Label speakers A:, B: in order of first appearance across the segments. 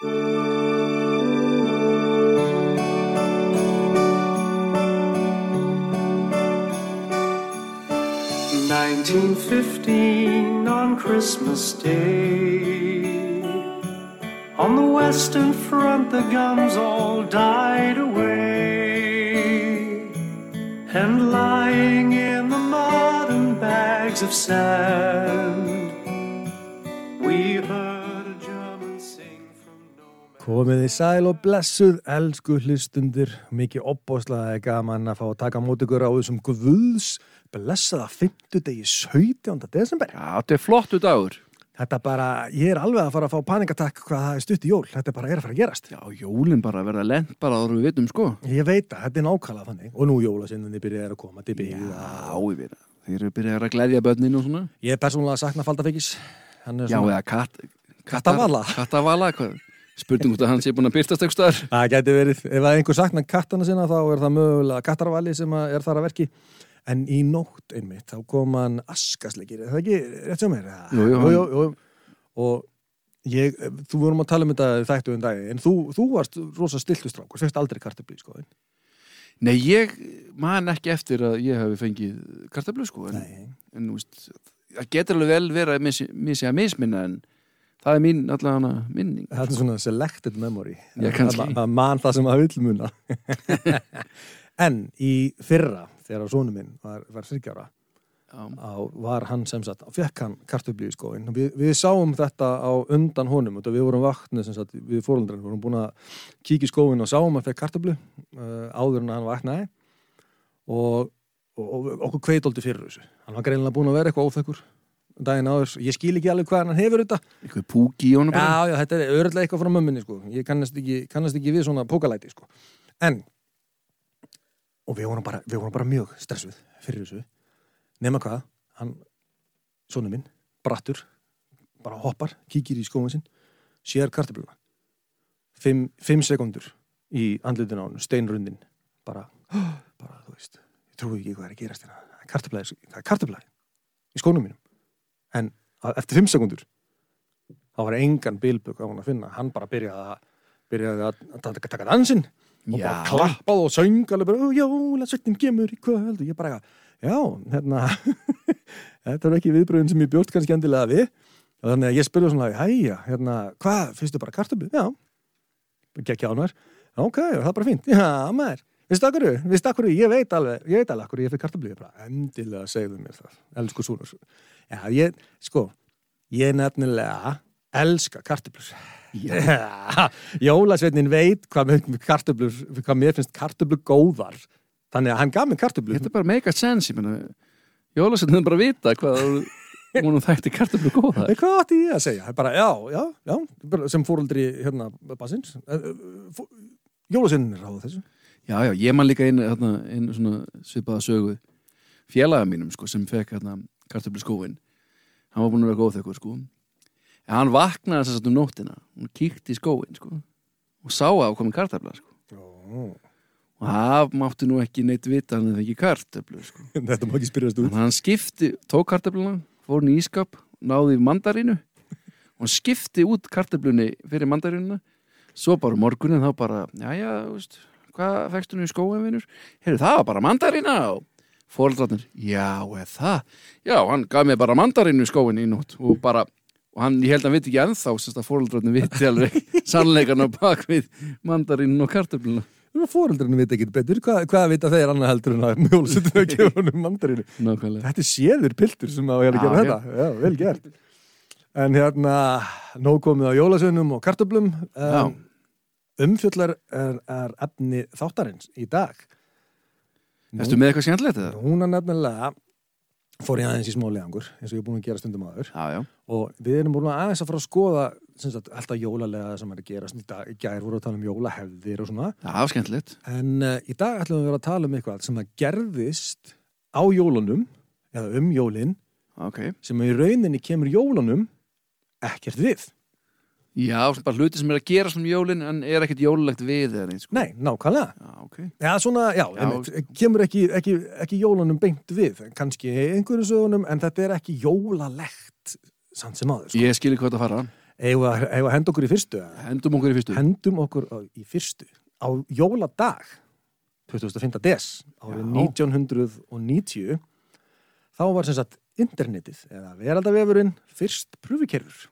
A: Nineteen fifteen on Christmas Day. On the western front, the guns all died away. And lying in the mud and bags of sand,
B: Komið í sæl og blessuð, elsku hlustundur, mikið opbóðslega gaman að fá að taka mót ykkur á þessum guðs blessaða 50 degi 17. desember.
C: Já, þetta er flottu dagur.
B: Þetta bara, ég er alveg að fara að fá panikatakk hvað það er stutt í jól, þetta bara er að fara að gerast.
C: Já, jólinn bara að verða lent bara en við vitum sko.
B: Ég veit að þetta er nákvæmlega þannig og nú jólasinninni byrjaði að koma til byggða.
C: Já, ég veit það. Þeir eru byrjað að glæðja börnin og svona.
B: Ég er persónulega að sakna er
C: Já, eða katt...
B: Kattavala.
C: Kattavala, hvað? Spurning út að hans er búin að byrtast eitthvað staðar.
B: það gæti verið, ef að einhver sakna kattana sinna þá er það mögulega kattarvali sem er þar að verki. En í nótt einmitt, þá kom hann askasleikir, er það ekki rétt sem er?
C: Jú, jú,
B: jú, jú. Og ég, þú vorum að tala um þetta þættu um dagi, en þú, þú varst rosa stiltustrákur, fyrst aldrei kartabli, sko.
C: Nei, ég man ekki eftir að ég hafi fengið kartablu sko. En,
B: Nei.
C: en þú veist, það getur alveg vel verið að að misminna en það er mín allavega minning.
B: Það er svona selected memory.
C: Já, kannski.
B: Það- sem að vil muna. en í fyrra, þegar sónu minn var, var þryggjára, var hann sem sagt, fekk hann kartöflu í skóin. Við, við sáum þetta á undan honum við vorum sem sagt, við fóröldræðin, vorum búin að kíkja í skóin og sáum að fekk kartöflu uh, áður en hann vaknaði og, og, og okkur kveitóldi fyrir þessu. Hann var greinilega búin að vera eitthvað óþekkur daginn áður. Ég skil ekki alveg hvað hann hefur þetta.
C: eitthvað púki í honum.
B: Já, já, þetta er örðlega eitthvað frá mömmunni, sko. Ég kannast ekki, kannast ekki við svona pókalæti, sko. En, og við vorum bara, við vorum bara mjög stressuð fyrir þessu. Nema hvað, hann, sonu minn, brattur, bara hoppar, kíkir í skóin sinn, sér kartöfluna. Fimm, fimm sekundur í andlutin á hann, steinrundin, bara, bara, þú veist, ég trúi ekki hvað er að gerast hérna. Það er er kartöflaði í skónum mínum. En eftir fimm sekundur þá var engan bilbök á hann að finna. Hann bara byrjaði að byrjaði að að taka, dansinn og
C: Já.
B: bara klappaði og söng alveg bara, jólasveitin kemur í kvöld. Og ég bara, já, hérna þetta er ekki viðbröðin sem ég bjóst kannski endilega við. Og þannig að ég spurði svona, hæja, hérna hvað, fyrstu bara kartöflu? Já. Gekk ánvar, ok, það er bara fínt. Já, maður, veistu akkur, veistu akkur ég veit alveg, ég veit alveg akkur ég fyrir kartöflu ég bara, endilega segðu mér það, elsku súnur já, ég, sko ég nefnilega elska kartöflur. Jólasveitnin veit hvað, með kartöflur, hvað mér finnst kartöflur góðar. Þannig að hann gaf mér kartöflur.
C: Þetta er bara make a sense, ég menna Jólasveitin bara vita hvað hún þætti kartablu góða
B: Eh, Hvað átti ég að segja? Er Bara, já, já, já, sem fóruldri hérna, basins Jólasveitnin ráðu þessu
C: Já, já, ég man líka einu, hérna, einu svona svipaða sögu félaga mínum, sko, sem fekk hérna kartablu skóin hann var búin að vera góð sko. En hann vaknaði þess að um nóttina. Og kíkti í skóin, sko og sá að komin kartabla, sko.
B: Ó,
C: og það mátti nú ekki neitt vita hann eða ekki kartablu, sko.
B: Þetta má ekki spyrjast út.
C: Að hann skipti, tók kartabluna, fór hann í ískap, náði mandarínu og hann skipti út kartablunni fyrir mandarínuna, svo bara morgunin þá bara, já já, veist, hvað fækst hún í skóin vinnur? Heyrðu, það var bara mandarína og fóreldrarnir, já, eða það, já, hann gaf mér bara mandarínu í skóin í nótt og bara, og hann, ég held að hann viti ekki ennþá, sérst að fóreldrarnir viti alveg sannleikan á bakvið mandarínun og kartabluna.
B: Fóruldrinu veit ekki betur, hvað, hvað vita þeir annað heldur en að Jólasveitnin að gefa honum mandarínu
C: Nákvæmlega.
B: Þetta er séður piltur sem að gera
C: Já,
B: þetta Já, vel gert En hérna, nóg komið á jólasveinum og kartöblum
C: Já.
B: um, Umfjöllar er, er efni þáttarins í dag
C: Erstu með eitthvað skemmtilegt eða?
B: Hún er nefnilega fór ég aðeins í smá leðangur eins og ég er búin að gera stundum aður
C: Já, já.
B: og við erum búin að aðeins að fara að skoða sagt, alltaf jólalega sem er að gera í dag, í gær voru að tala um jólahefðir og svona
C: Já, skemmtilegt.
B: en uh, í dag ætlum við að vera að tala um eitthvað sem að gerðist á jólunum eða um jólin
C: Ok.
B: sem í rauninni kemur jólunum ekkert við.
C: Já, bara hluti sem er að gera svona jólin en er ekkert jólulegt við eða neitt sko.
B: Nei, nákvæmlega.
C: Já, ok.
B: Já, svona, já,
C: Já,
B: einmitt, kemur ekki, ekki, ekki jólunum beint við, kannski einhverju sögunum, en þetta er ekki jólalegt samt sem aður. Sko.
C: Ég skilur hvað það fara.
B: við að henda okkur í fyrstu eða?
C: Hendum okkur í fyrstu
B: hendum okkur á, í fyrstu á jóladag 2005. des árið
C: Já.
B: 1990 þá var sem sagt internetið eða veraldavefurinn fyrst pröfukerfur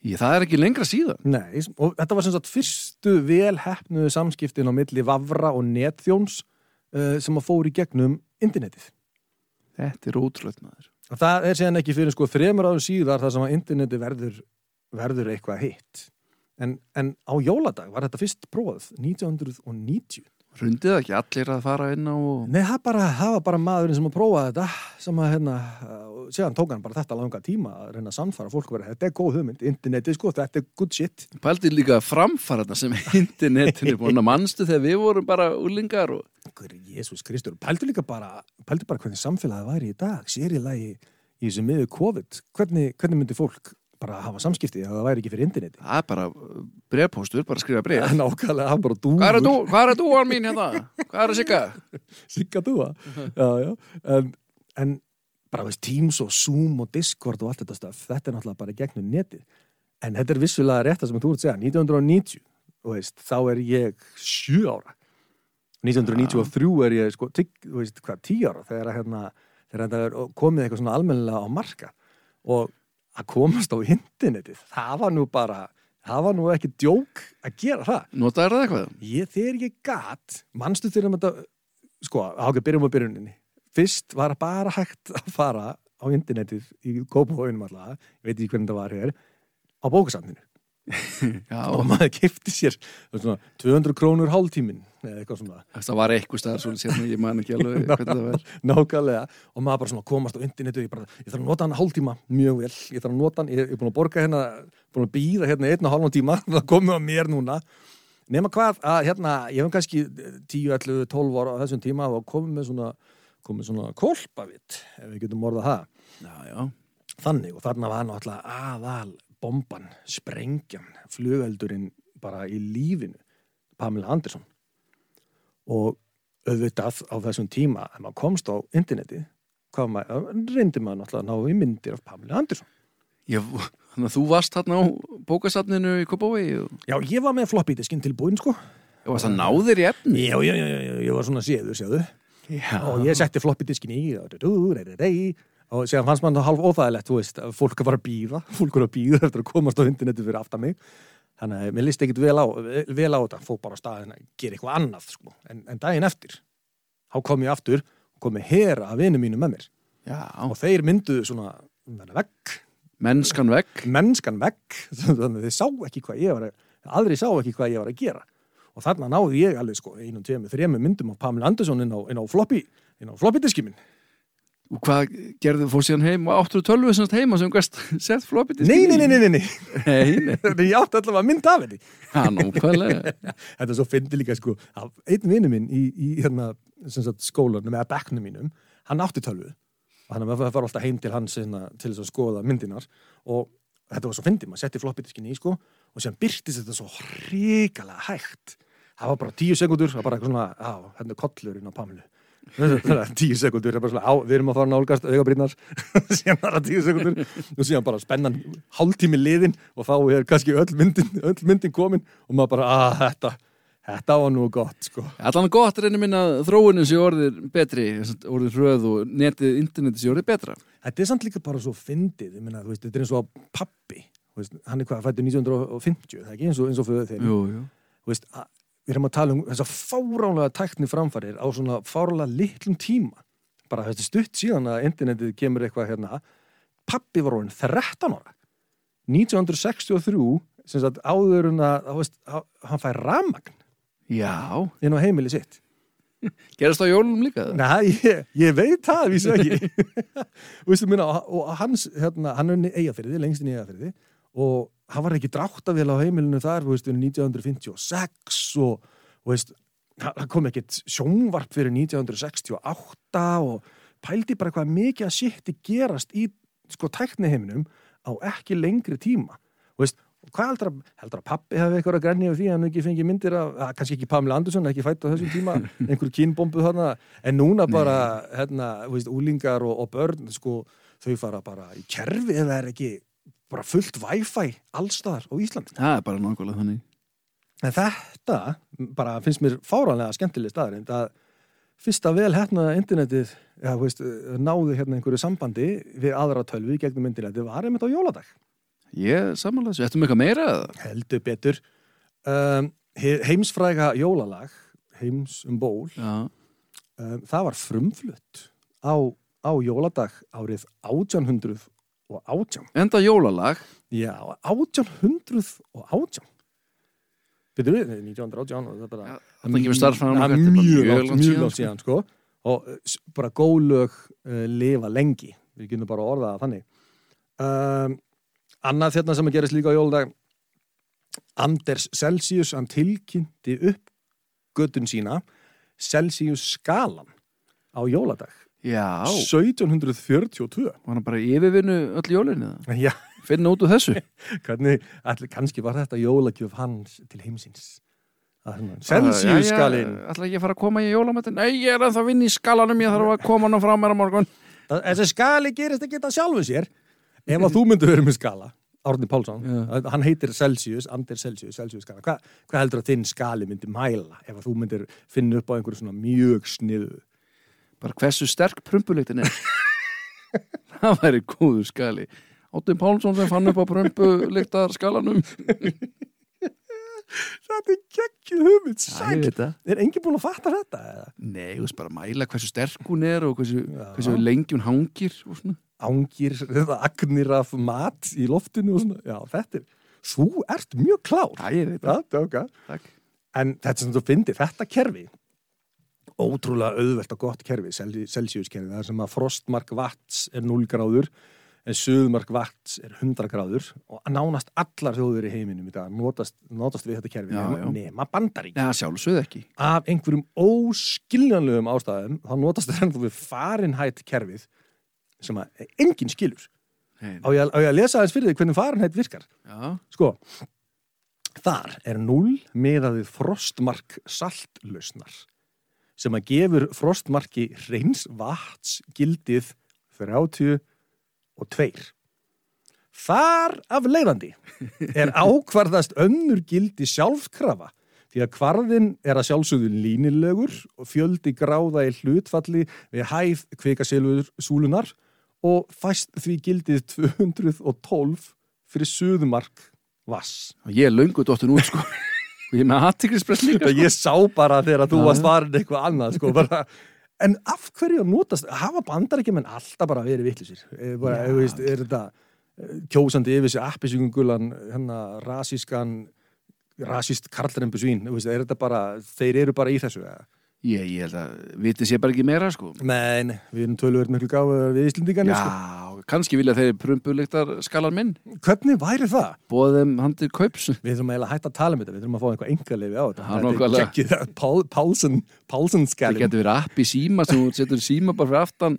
C: Ég, Það er ekki lengra síðan
B: Nei, og þetta var sem sagt fyrstu velhefnuðu samskiptin á milli vafra og netþjóns uh, sem að fóru í gegnum internetið.
C: Þetta er ótrúlega maður
B: Og það er síðan ekki fyrir sko þremur áður síðar þar sem að internetið verður, verður eitthvað hitt. En, en á jóladag var þetta fyrst prófað 1990.
C: Rundið ekki allir að fara inn á og...
B: Nei, það, bara, það var bara maðurinn sem að prófa þetta sem að hérna, síðan tók hann bara þetta langa tíma að reyna að samfara fólk verið, þetta er góð hugmynd, internetið sko, þetta er good shit.
C: Pældi líka framfaraðna sem internetinu búin að mannstu þegar við vorum bara úlingar og
B: Jésús Kristur? Pældu líka bara, pældu bara hvernig samfélagið væri í dag, sér í lagi í þessu miður COVID. Hvernig, hvernig myndi fólk bara hafa samskipti það væri ekki fyrir interneti?
C: það er bara brefpóstur, bara skrifa bref
B: Nákvæmlega, hann bara dúfur.
C: Hvað er hvað er dúan mín hérna? Hvað er að sigga?
B: Sigga dúa. Já, já. En, en bara veist, Teams og Zoom og Discord og allt þetta stöf, þetta er náttúrulega bara gegnum netið. En þetta er vissulega rétt það sem þú ert að segja, 1990, og veist, þá er ég sjö ára. 1993 er ég, sko, þú veist, hvað, tíu ára, þegar að hérna, þegar þetta er komið eitthvað svona almennilega á marka og að komast á internetið, það var nú bara, það var nú ekki djók að gera það.
C: Notaður það eitthvað?
B: Ég, þegar ég gat, manstu þegar þetta, sko, ákveð byrjum á byrjuninni. Fyrst var bara hægt að fara á internetið í Kópavóinum alltaf, ég veit ekki hvernig það var hér, á bókasafninu. Og maður kefti sér svona, 200 krónur hálftíminn eða eitthvað svona.
C: það var eitthvað staðar svona sérna, ég man ekki alveg hvernig það var
B: Nákvæmlega. Og maður bara svona komast á internetið, ég, bara, ég þarf að nota hann hálftíma mjög vel. Ég þarf að nota hann, ég er búin að borga hérna, búin að býða hérna einn og hálfan tíma, það komið á mér núna. Nema hvað, að hérna, ég hef kannski 10, 11, 12 ára á þessum tíma og komið með svona, komið svona kolpavitt, ef við getum orðað það.
C: Já, já,
B: Þannig, og þarna var náttúrulega aðal bomban, sprengjan, flugöldurinn bara í lífinu, Pamela Andersson. Og auðvitað á þessum tíma, ef maður komst á interneti, maður, reyndi maður náttúrulega að ná í myndir af Pamela Andersson.
C: ég, þannig að þú varst hérna á bókasafninu í Kópavogi og
B: Já, ég var með floppy diskinn tilbúinn, sko.
C: og varst að náðir í efni
B: Já, já, já, já, ég var svona séður, séðu.
C: Já,
B: Og ég setti floppy diskin í og, og síðan fannst maður það hálf óþægilegt, þú veist, fólk var að býða, fólk var að býða eftir að komast á interneti fyrir aftan mig. Þannig að mér líst ekkit vel á, vel á þetta, fók bara á staðin að gera eitthvað annað, sko. En, en daginn eftir, þá kom ég aftur og kom með hera af vinum mínum með mér.
C: já,
B: Og þeir mynduðu svona vegg,
C: mennskan vegg
B: mennskan vegg, þannig að þeir sá ekki hvað ég var að, aðri sá ekki hvað ég var að gera. Og þarna náði ég alveg, sko, einum, tveimur, þremur myndum af Pamela Andersson inn á, á floppy, inn á floppy diski minn.
C: Og hvað gerðu fór síðan heim og áttur tölvu semst heima sem gæst sett floppið
B: Nei, nei, nei, nei, nei, nei.
C: nei, nei.
B: Nei, ég átti allavega að mynda af henni. Þetta svo fyndi líka sko, einn vinnu minn í, í hérna, sem sagt, skólanum eða bekknum mínum, hann átti tölvu og hann var alltaf heim til hans hérna, til þess að skoða myndinar og þetta var svo fyndi, maður setti floppidiskinni í sko og sem byrtist þetta svo hrikalega hægt. Það var bara tíu sekundur, það var bara eitthvað svona, á, hérna er kollurinn á Pamelu. Tíu sekundur, er á, við erum að fara nálgast augabrýrnar, síðan bara tíu sekundur og síðan bara spennan hálftími liðin og þá er kannski öll myndin, öll myndin komin og maður bara, að þetta þetta var nú gott, sko.
C: Allan gott reynir minn að þróunin sé orðið betri, orðið hröð og netið, internetið sé orðið betra.
B: Þetta er samt líka bara svo fyndið, ég veist, þetta er eins og pappi, hann er hvað, fættur 1950, það er ekki? Eins og, eins og fyrir þeim
C: Jú, jú.
B: Þú veist, við erum að tala um þessar fáránlega tækni framfærir á svona fáránlega litlum tíma. Bara þetta stutt síðan að internetið kemur eitthvað hérna. Pappi var orðin 13 ára. 1963 sem sagt áður en að hann fær ramagn
C: Já,
B: inn á heimili sitt.
C: Gerast á jólunum líka það?
B: Nei, ég, ég veit það, vísu ekki. Þú veistu, minna, og, hans, hérna, hann er eigafyrði, lengst inn í eigafyrði og hann var ekki dráttavél á heimilinu þar, veist, 1956 og, veist, það kom ekkert sjónvarp fyrir 1968 og pældi bara hvað mikið að shiti gerast í, sko, tækni heiminum á ekki lengri tíma, veist, og hvað heldur að, heldur að pappi hefði eitthvað að grenja við því að hann ekki fengið myndir af, að, kannski ekki Pamela Andersson, ekki fætt á þessum tíma einhver kynbombu þarna, en núna bara hérna, úlingar og, og börn, sko, þau fara bara í kerfi það er ekki bara fullt wifi allstaðar á Íslandi.
C: Það er bara nákvæmlega þannig.
B: En þetta bara finnst mér fáranlega skemmtileg staður en það fyrsta vel hefnaða internetið já, veist, náði hérna einhverju sambandi við aðra tölvi gegnum internetið var einmitt á jóladag.
C: Ég samanlega þessu, ættum eitthvað meira?
B: Heldur betur. Um, he- heimsfræga jólalag heims um ból um, það var frumflutt á, á jóladag árið 1800 og átján.
C: Enda jólalag.
B: Já, 1818 Byrju við, 1918 og
C: Já, þarna kemur starffræðan
B: Það
C: okkar,
B: er
C: þetta bara
B: mjög
C: mjög
B: mjög langt síðan sko. og bara gólög uh, lifa lengi. Við getum bara orðað það þannig. Um, annað þérna sem að gerist líka á jóladag. Anders Celsius hann tilkynnti upp göttun sína Celsius skalan á jóladag
C: já,
B: 1742
C: var hann bara yfirvinnu öll jólinu eða?
B: Já,
C: finna út úr þessu.
B: Hvernig, allir, kannski var þetta jólagjöf hans til heimsins? Það Celsius skalin
C: ætla ekki að fara að koma í jólamættin nei, ég er ennþá að vinna í skalanum ég þarf að koma hann frá mér á morgun.
B: Þessi skali gerist ekki þetta sjálfu sér. Ef að þú myndir verið með skala Árni Pálsson,
C: Já.
B: hann heitir Celsius Anders Celsius, Celsius skala. Hva, hvað heldur að þinn skali myndi mæla ef að þú myndir finna upp á einhverju svona mjög sniðu
C: bara hversu sterk prumpuliktin er það væri góður skali Óttin Pálsson sem fann upp á prumpuliktar skalanum
B: Þetta er geggjuð hugmynd, sæl
C: það.
B: Er enginn búin að fatta þetta? eða?
C: Nei, þú veist bara að mæla hversu sterk hún er og hversu, hversu lengi hún hangir og svona.
B: Ángir, eða agnir af mat í loftinu og svona Já, þetta er, þú ert mjög klár
C: Já, ég veit það.
B: Já, tjóka
C: Takk.
B: En þetta sem þú fyndi, þetta kerfi ótrúlega auðvelt og gott kerfi Celsius kerfi, það er sem að frostmark vatns er 0 gráður en suðmark vatns er 100 gráður og nánast allar þjóður í heiminum í dag notast, notast við þetta kerfi
C: Já,
B: nema,
C: já.
B: nema bandarík
C: Já, sjálfsögð ekki.
B: af einhverjum óskiljanlegum ástæðum þá notast þetta ennþá við Fahrenheit kerfið sem að enginn skilur. Á ég, á ég að lesa aðeins fyrir því hvernig Fahrenheit virkar?
C: Já,
B: Sko, þar er 0 miðað við frostmark saltlausnar sem að gefur frostmarki reyns vats gildið 30 og 2. Þar af leiðandi er ákvarðast önnur gildi sjálfkrafa því að kvarðin er að sjálfsögðu línilegur og fjöldi gráða í hlutfalli við hæð kvikasilfur súlunar og fæst því gildið 212 fyrir suðumark vass.
C: ég er löngu dóttin út, sko. ég með aðtiklispress líka, sko.
B: ég sá bara þegar þú
C: Já.
B: varst farin eitthvað annað sko, bara, en af hverju að notast hafa bandar ekki menn alltaf bara verið vittlisir bara,
C: Já.
B: ja. veist, er þetta eh, kjósandi yfir sig appisíkungulan hennar rasískan rasíst karlrembu svín er þetta bara, þeir eru bara í þessu eða?
C: Ég, ég held að vitið sé bara ekki meira, sko.
B: Men, við erum tölvöld miklu gáður við Íslendingarnir sko.
C: Kannski vilja þeir prumpuliktar skalan minn.
B: hvernig væri það?
C: Bóða þeim handir kaups.
B: Við þurfum að hætta að tala um þetta, við þurfum að fá einhver engaleifi á þetta. Pálsson, Pálsson
C: Það
B: skalin.
C: getur verið app í síma sem þú setur síma bara fyrir aftan,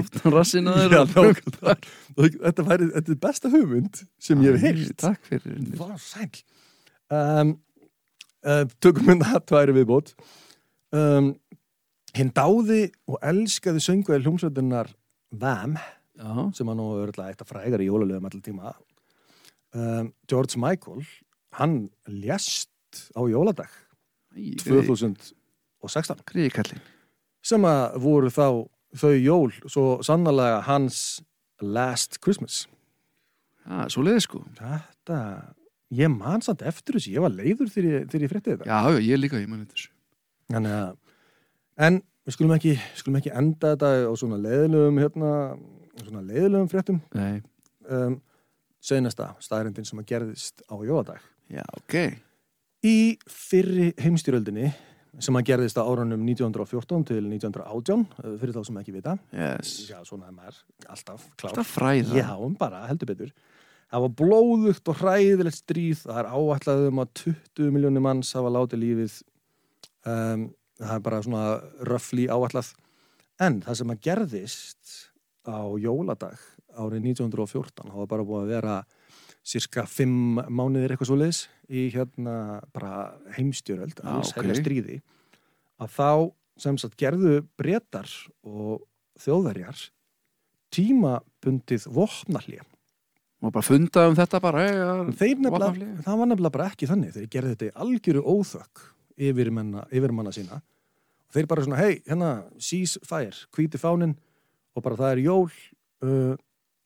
C: aftan rassina
B: Já,
C: þeir.
B: nákvæmlega. Og Þetta, væri, þetta er besta hugmynd sem ég hef heyrt.
C: Takk fyrir.
B: Um, uh, tökum við það tværi viðbót. Um, hinn dáði og elskaði sönguði hljómsveitinnar Vam,
C: Já,
B: sem hann nú alltaf eitt að frægar í jólalöfum allir tíma. Um, George Michael, hann lést á jóladag
C: Í,
B: 2016
C: Gríðikallin.
B: sem að voru þá þau jól svo sannlega hans Last Christmas.
C: Já, svo leiði sko.
B: Þetta, ég man samt eftir þessu, ég var leiður þegar ég, ég frétti þetta.
C: Já, ég líka, ég mani þessu.
B: Þannig að, en við skulum ekki, skulum ekki enda þetta á svona leiðilegum, hérna, svona leiðilegum fréttum.
C: Nei,
B: Um, Seinasta staðrindin sem að gerðist á jóladag.
C: já, ok.
B: Í fyrri heimstyröldinni sem að gerðist á árunum 1914 til 1918, uh, fyrir þá sem ekki vita.
C: Yes.
B: Já, svona er maður alltaf klár.
C: Það fræða.
B: Já, bara heldur betur. Það var blóðugt og hræðilegt stríð. Það er áætlað um að 20 miljónir manns hafa látið lífið. Um, það er bara svona röfli áætlað. En það sem að gerðist á jóladag árið 1914, það var bara búið að vera cirka 5 mánuðir eitthvað svo leiðis í hérna bara heimstjöröld,
C: Já,
B: alls
C: ok.
B: herja stríði, að þá sem sagt gerðu brettar og þjóðverjar tímabundið vopnallið
C: maður bara funda um þetta bara
B: nefnilega, það var nefnilega bara ekki þannig. Þeir gerði þetta í algjöru óþökk yfir manna, yfir manna sína. Og þeir bara svona, hei, hérna cease fire, hvíti fánin og bara það er jól uh,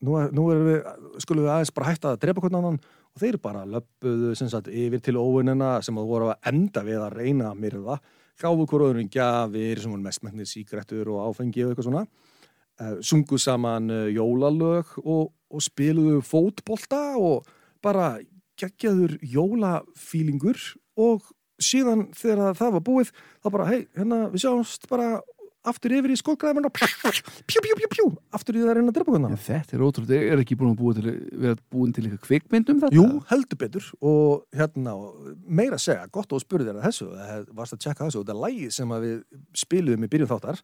B: nú, nú við, skulum við aðeins bara hætta að drepa hvernig annan og þeir bara löppuðu sem sagt yfir til óvinnina sem að voru að enda við að reyna að myrða gáfu hvort öðrum gjafir sem voru mestmennið síkrettur og áfengi og eitthvað svona uh, sungu saman uh, jólalög og, og spiluðu fótbolta og bara geggjaður jólafílingur og síðan þegar það var búið þá bara, hei, hérna, við sjáumst bara aftur yfir í skókgræðum og pjú, pjú, pjú, pjú, aftur í það að reyna að drepa hvernig
C: þetta er ótrúlega, er ekki búin að búa til vera búin til eitthvað kvikmynd um þetta?
B: Jú, heldur betur. Og hérna, meira að segja, gott og spurði þér að þessu, það varst að tjekka þessu. Þetta lægið sem við spiluðum í byrjun þáttar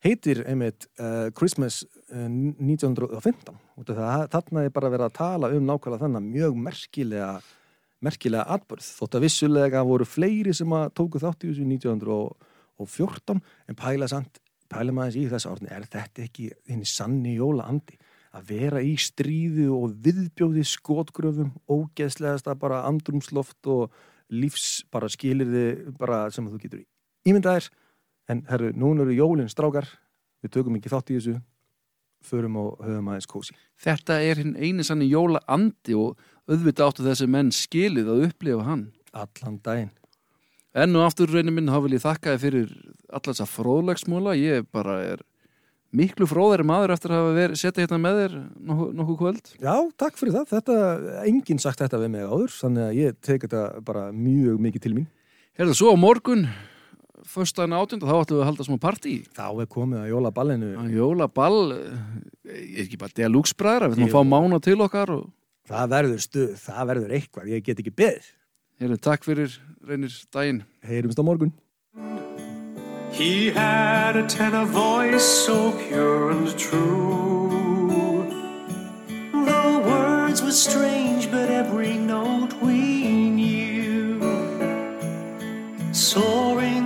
B: heitir einmitt uh, Christmas uh, 1915 og það, þarna er bara verið að tala um nákvæmlega þannig mjög merkilega merkilega atbörð, þótt að vissulega voru fleiri sem að tóku þátt í þessu 1914 en pæla samt, pæla maður í þess árni er þetta ekki henni sanni jóla andi að vera í stríðu og viðbjóði skotgröfum ógeðslegasta bara andrumsloft og lífs bara skilirði bara sem þú getur ímyndaðir en herru, núna eru jólinn strákar við tökum ekki þátt í þessu förum og höfum aðeins kósi
C: Þetta er hinn eini sann í jóla andi og auðvitað áttu þessi menn skilið að upplifa hann.
B: Allan daginn
C: Enn og aftur reynir minn, þá vil ég þakka þið fyrir allar þessa fróðlegsmóla. Ég bara er miklu fróðari maður eftir að hafa verið setja hérna með þér nokkuð nokku kvöld.
B: Já, takk fyrir það, þetta, enginn sagt þetta við mig áður, þannig að ég tek þetta bara mjög mikið til mín
C: Herðu, svo á morgun, föstaðan átjönda, þá ætlum við að halda smá partí.
B: þá er komið að jólaballinu
C: Að Jólaball, eh, er ekki bara deluxe bræðra, við ætlum að fá mána til okkar og
B: það verður stuð, það verður eitthvað ég get ekki beðið,
C: Heru, takk fyrir reynir daginn.
B: Heyrumst á morgun.
A: He had a tenor voice so pure and true The words were strange but every note we knew Soaring